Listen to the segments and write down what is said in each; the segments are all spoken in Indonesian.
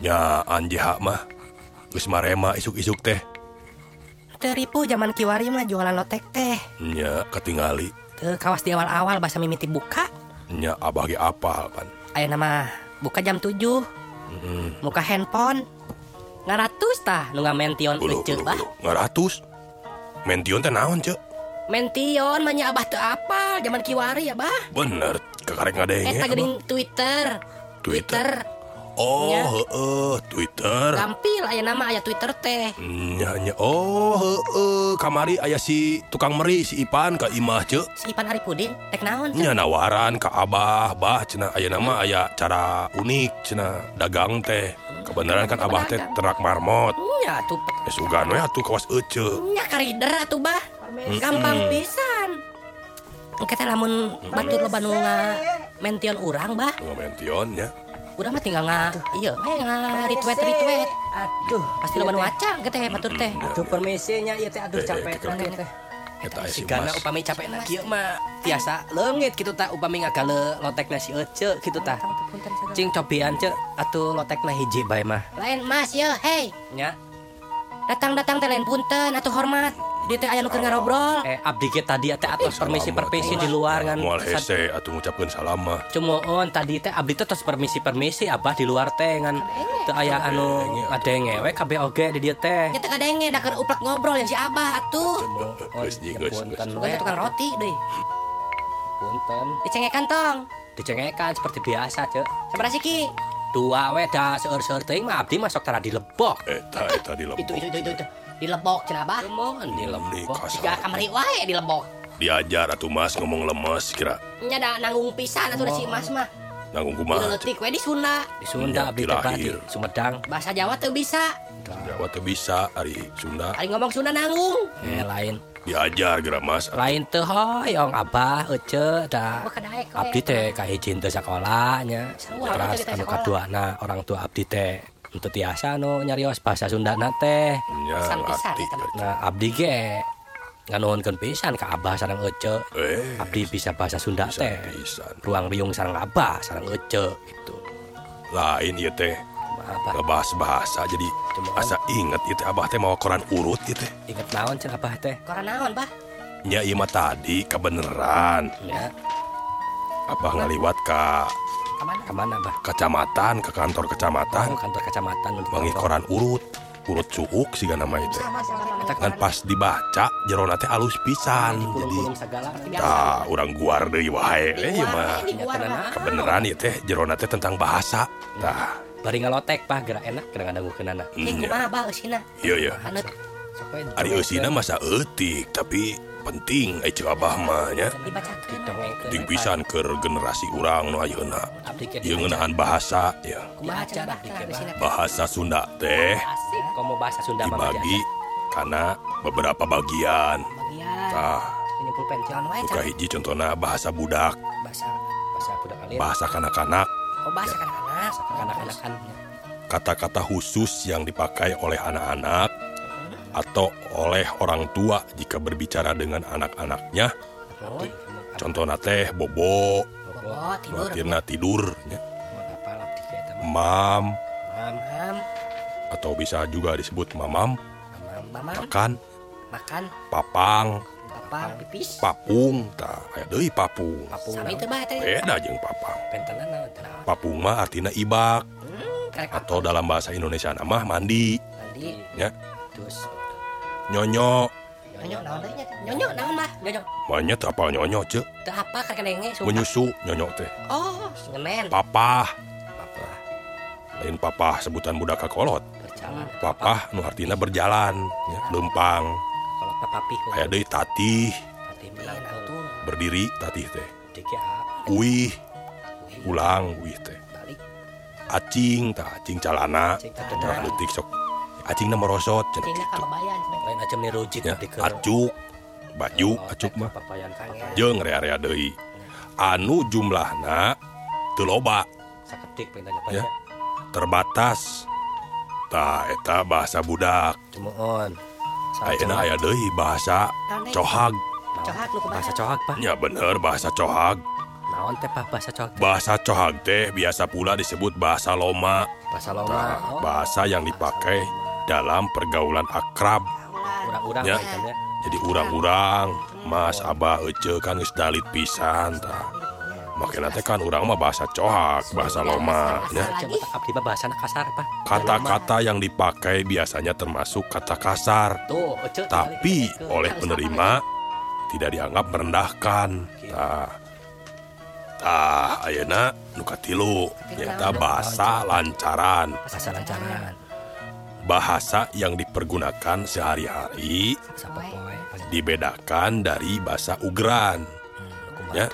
nya anjeha mah geus marema isuk-isuk teh Teripu zaman kiwari mah jualan lotek teh. nya ketingali Teu kawas di awal-awal bahasa mimiti buka. nya abah ge apal pan Aya nama buka jam 7. Muka handphone. Ngaratus tah nu ngamention ulu ece ulu bah. ngaratus mention teh naon cek Mention mah nya abah teu apal zaman kiwari ya bah. bener kekarek ngadenge Eta geuning Twitter. Twitter. Oh uh, Twitter. Gampil, aya nama aya Twitter teh. tehnya Oh uh, kamari ayah si tukang Meri si Ipan ke Imah si Ipan Haripuding teknaonnya nawaran ke Abah Bah cena aya nama aya cara unik cena dagang teh. Hmm. Kebenaran kan Abah teh terak marmot. Tuh. Kawas bah. Hmm. Gampang hmm. pisan. Kita namun batu lebanunga mention urang Bah. Mentionnya Urang mah tinggal nga iya we nga retweet retweet. Aduh, Pasti nu waca engke teh batur teh. aduh permisinya ieu teh aduh Eh, capek eh, teh. Mas upami capek na kieu mah tiasa leungit kitu tah upami ngagale lotekna si Ece kitu tah. Cing cobian ce atuh lotekna hiji bae mah. Lain Mas ye, hey. Nya. Datang-datang teh lain punten atuh hormat. Di teh aya nu keur ngarobrol. Eh abdi ge tadi teh atas permisi permisi di luar ngan moal hese atuh ngucapkeun salam mah Cumoon tadi teh abdi teh tos permisi permisi abah di luar teh ngan teu aya anu ngadenge we kabeh oge di dieu teh. Nya teh kadenge da keur uplek ngobrol yang si Abah atuh. Cumoon Geus, geus, punten geus. tukang roti deui. punten. Dicengekan tong. Dicengekan seperti biasa cek. Sabaraha siki? Dua we da seur-seur teuing mah abdi masuk tara di lebok. eta eta di Itu itu itu itu. itu. Di lebok cenah Abah. Cumoon di di lebok. Tiga kasar kamari wae di lebok. diajar atuh Mas ngomong lemes kira Nya da nanggung pisan atuh si Mas mah. nanggung kumaha cek leutik we di Sunda. Di Sunda abdi teh berarti Sumedang. Bahasa Jawa teu bisa. Jawa teh bisa ari Sunda Kali ngomong Sunda nanggung. Eh lain diajar kira Mas. Lain teh hoyong abah ece da. Wah, kadaek we. abdi teh ka hiji teu sakolahnya Sarua, terus abdi teh anu sakola. kaduana orang tua abdi teh. Untuk tiasa nu nyarios bahasa teh. Pisan, pisan, ngarti eta mah. nah abdi ge nganuhunkeun pisan ka abah sareng ece. Eh. Abdi bisa bahasa Sunda teh. ruang riung sareng abah sareng ece gitu. Lain ieu teh Abah. Ngebahas bahasa jadi Cuma asa inget itu abah teh mau koran urut gitu. Inget naon cenah abah teh? Koran naon, Bah? nya ieu mah tadi kebeneran ya abah ngaliwat ka Kamana? ke mana abah? Kecamatan ke kantor kecamatan. Oh, kantor kecamatan Ponggok. koran urut urut cuuk sih nama itu. Kan pas dibaca jerona teh alus pisan jadi Pulung-pulung segala tah urang guar deui wae eh ieu mah. kebeneran ieu teh jerona teh tentang bahasa. Tah bari ngalotek pah gerak enak gerak ada bukan anak hmm, kumaha bah usina iya iya. Anut Ari usina masa etik tapi penting eh cek abah mah nya penting pisan ke generasi urang nu ayeuna. Ieu ngeunahan bahasa ya. Bahasa Sunda teh. Dibagi karena beberapa bagian. Tah. Hiji contohna bahasa budak. Bahasa bahasa kanak-kanak. Oh, bahasa kan kata-kata khusus yang dipakai oleh anak-anak atau oleh orang tua jika berbicara dengan anak-anaknya. Oh, contohna teh bobo. Oh, tidur. artinya tidur nya. apa abdi ge eta mah mam. Mam Mam, atau bisa juga disebut mamam. Mam mamam, makan. Makan, papang papang pipis. Papung tak aya deui papung. Papung. Sami teu bah beda jeung papang. Pentenna naon papung mah artina ibak. Hmm, atau dalam bahasa Indonesia nama mandi. Mandi. Ya. Terus nyonyo. Nyonyo naon? Nyonyo naon mah? Nyonyo. Banyak apa nyonyo ce teu apa kakenenge menyusu nyonyo teh. Oh ngemen papah. Papah. Lain papah sebutan budak kakolot Percalan. papah nu artinya berjalan ya, lempang. papi aya deui tatih. Berdiri tatih teh. Kuih. Ulang kuih teh. Acing tak acing calana. Cenah leutik sok. Acing nama merosot cenah kitu lain acem nirujik ya, acuk. Baju acuk mah. jeung rea-rea deui. Anu jumlahna teu loba. Ya. terbatas. Tah eta bahasa budak. Cemoon. de bahasa cohag bahasa cohag ya bener bahasa cohag naon teh bahasa cohag bahasa cohag teh biasa pula disebut bahasa loma bahasa loma nah, oh. bahasa yang dipakai dalam pergaulan akrab. Urang-urang ya. jadi urang-urang Mas Abah Ece kan geus dalit pisan tah. Makanya teh kan urang mah bahasa cohag, bahasa loma ya. Kasar Pak. Kata-kata yang dipakai biasanya termasuk kata kasar, Tuh, tapi oleh penerima tidak dianggap merendahkan. Tah. Tah, ayeuna nu katilu nyata bahasa lancaran. bahasa lancaran. Bahasa yang dipergunakan sehari-hari dibedakan dari bahasa ugran. Ya.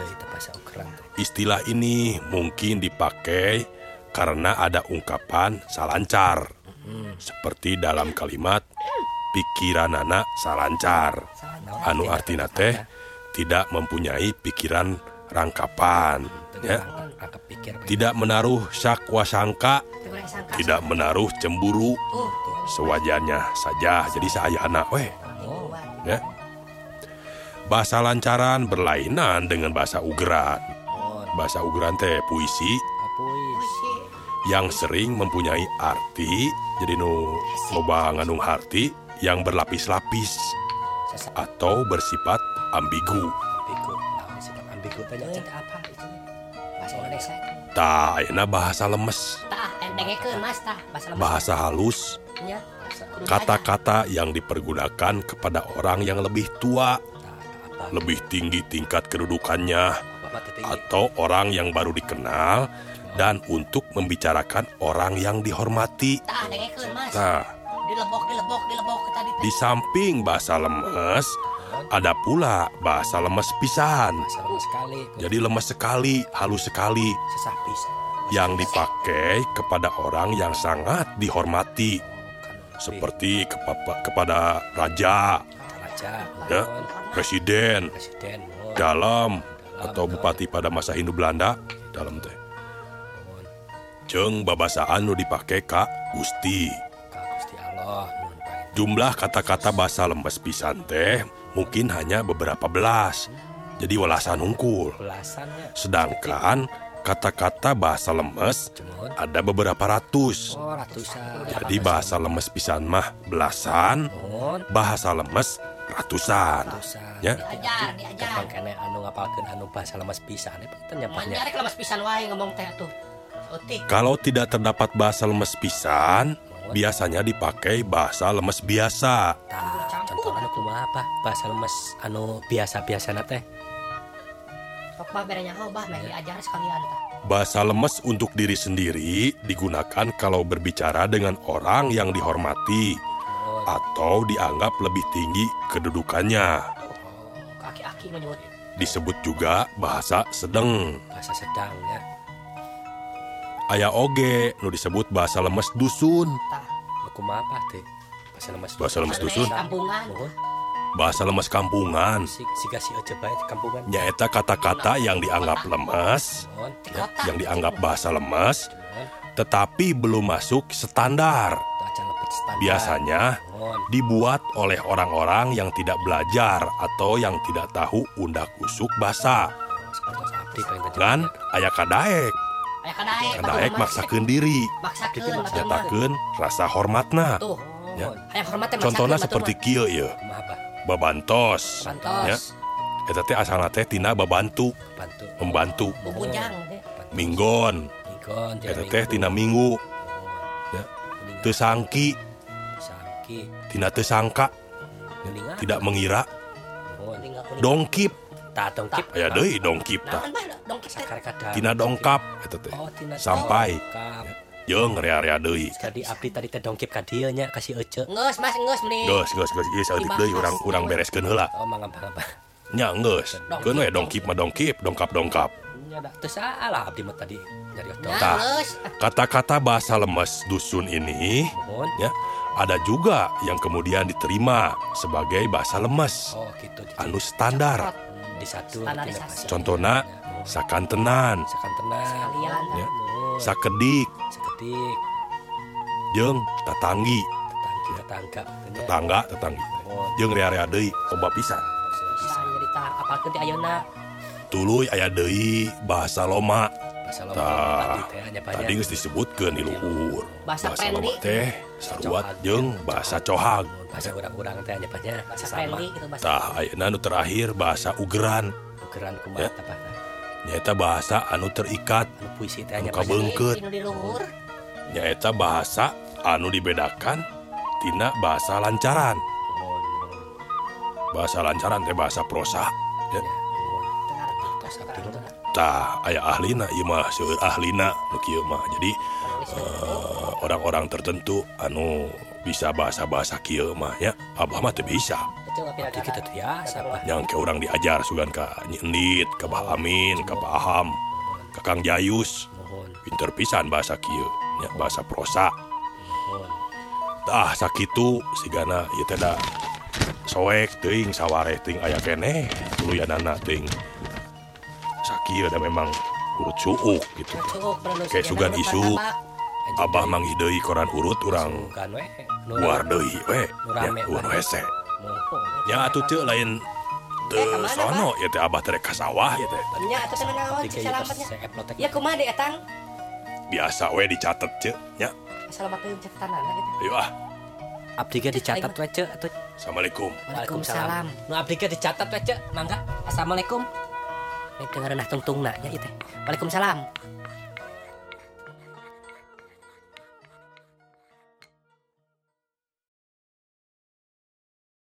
Istilah ini mungkin dipakai karena ada ungkapan salancar. Seperti dalam kalimat pikiranana salancar. Anu artina teh tidak mempunyai pikiran rangkapan, ya. Tidak menaruh syak wasangka, tidak menaruh cemburu. Sewajarnya saja, jadi saya anak weh. Ya. Bahasa lancaran berlainan dengan bahasa ugran. Bahasa ugran teh puisi Apuis. yang sering mempunyai arti jadi nu loba ngandung arti yang berlapis-lapis atau bersifat ambigu. ambigu. Naon sih Pak? ambigu teh nya teh apa itu? Bahasa Indonesia. Tah, ayeuna bahasa lemes, Tah, endengekeun Mas tah. Bahasa halus, Nya. Kudu kata-kata yang dipergunakan kepada orang yang lebih tua, lebih tinggi tingkat kedudukannya? Atau orang yang baru dikenal dan untuk membicarakan orang yang dihormati. Nah, Dilebok, dilebok, dilebok ke tadi. Di samping bahasa lemes, ada pula bahasa lemes pisan. Jadi lemes sekali, halus sekali, sesapis. yang dipakai kepada orang yang sangat dihormati, seperti kepa- kepada raja, raja, ya, presiden, dalam, atau bupati pada masa Hindu Belanda, dalam teh. Jeng babasaan nu dipakai kak Gusti. Jumlah kata-kata bahasa lemes pisan teh mungkin hanya beberapa belas. Jadi welasan hungkul. Sedangkan kata-kata bahasa lemes ada beberapa ratus. Oh. Jadi bahasa lemes pisan mah belasan, bahasa lemes ratusan. Ratusan. Ya. Diajar, diajar. Kapan kene anu ngapalkeun anu bahasa lemes pisan eta teh nyapanya. Manjare lemas pisan wae ngomong teh tuh. Utik. Kalau tidak terdapat bahasa lemes pisan, biasanya dipakai bahasa lemes biasa. Tah, contohna anu kumaha apa? Bahasa lemes anu biasa-biasana teh. Sok bah berenya oh bah meh diajar sekalian tah. Bahasa lemes untuk diri sendiri digunakan kalau berbicara dengan orang yang dihormati atau dianggap lebih tinggi kedudukannya. Menyebut. Disebut juga bahasa sedang. Bahasa sedang ya. Aya oge nu disebut bahasa lemes dusun. Tah. Kumaha apa teh? Bahasa lemes. Bahasa lemes dusun, Kampungan. Bahasa lemes kampungan. Si siga si ece bae teh kampungan. Nyaeta kata-kata yang dianggap lemes, ya, yang dianggap bahasa lemes, tetapi belum masuk standar. Biasanya. Dibuat oleh orang-orang yang tidak belajar atau yang tidak tahu undak usuk paling tadi. Kan aya kadaek, Aya kadaek. kadaek maksakeun diri, nyatakeun rasa hormatna. Ya. Aya hormat teh Contohnya seperti kieu ya, babantos. Bantos. Ya. Eta teh asalna teh tina babantu, Bantu. membantu. Minggon, eta teh tina minggu, ya. teu sangki, Sangki. tina teu sangka, Geningan. tidak mengira, kuning. dongkip, Tah dongkip. aya deui dongkip tah. Tina dongkap eta teh. Oh, Sampai. Jeung rea-rea deui. Jadi abdi tadi teh dongkip ka dieu nya kasih ece. Ngeus Mas, ngeus mending. Geus, geus, geus, ieu saeutik deui urang urang bereskeun heula. Oh, mangga apa? Nya geus. Keun we dongkip mah dongkip, dongkap-dongkap. Nya da teu salah abdi mah tadi. Kata-kata bahasa lemes dusun ini Mohon. ya ada juga yang kemudian diterima sebagai bahasa lemes Oh, gitu. Jadi anu standar. di satu Standarisasi. Contohna sakantenan, sakantenan. Sekalian. Ya. Sakedik, Seketik. jeung tatanggi, Tetangga tetangga. Tetangga, tetanggi. Mohon. Jeung rea-rea deui loba pisan. Bisa jadi tah apalkeun ti ayeuna. tuluy aya deui bahasa loma tadi disebutkan diluhur bahasa teh seruat jeng bahasa cohag anu terakhir bahasa ugeran nyata bahasa anu terikat bengket nyaeta bahasa anu dibedakan Tina bahasa lancaran bahasa lancaran teh bahasa prosa ya tah ayaah ahlina Imah ahlina nu kieu mah. Jadi eh, orang-orang uh, tertentu anu bisa bahasa-bahasa nya. Abah mah teu bisa. Yang ke orang diajar Sugan Ka nyendit kebahamin ka kang Jayus. Pinter pisan bahasa Kynya bahasa prosatah sakitu sigana ieu teh da soek teuing ting teuing aya kene luyan teuing. Sakieu da memang urut suuk gitu. Kayak sugan isu. Abah manggih deui koran urut we luar deui we ya hese mohon ya atuh teu lain teu Eh, ke mana, sono ya teh abah teh rek ka sawah ya teh. Nya atuh teh naon cek lotek Ya kumaha deh etang? biasa we dicatet ce nya. Salamat teh catatanana gitu. ayo ah. Abdi ge dicatat we ceuk atuh. Assalamualaikum. Waalaikumsalam. nu abdi ge dicatat we ceuk mangga. Assalamualaikum Nek dengereun nah tungtungna nya ieu teh. Waalaikumsalam.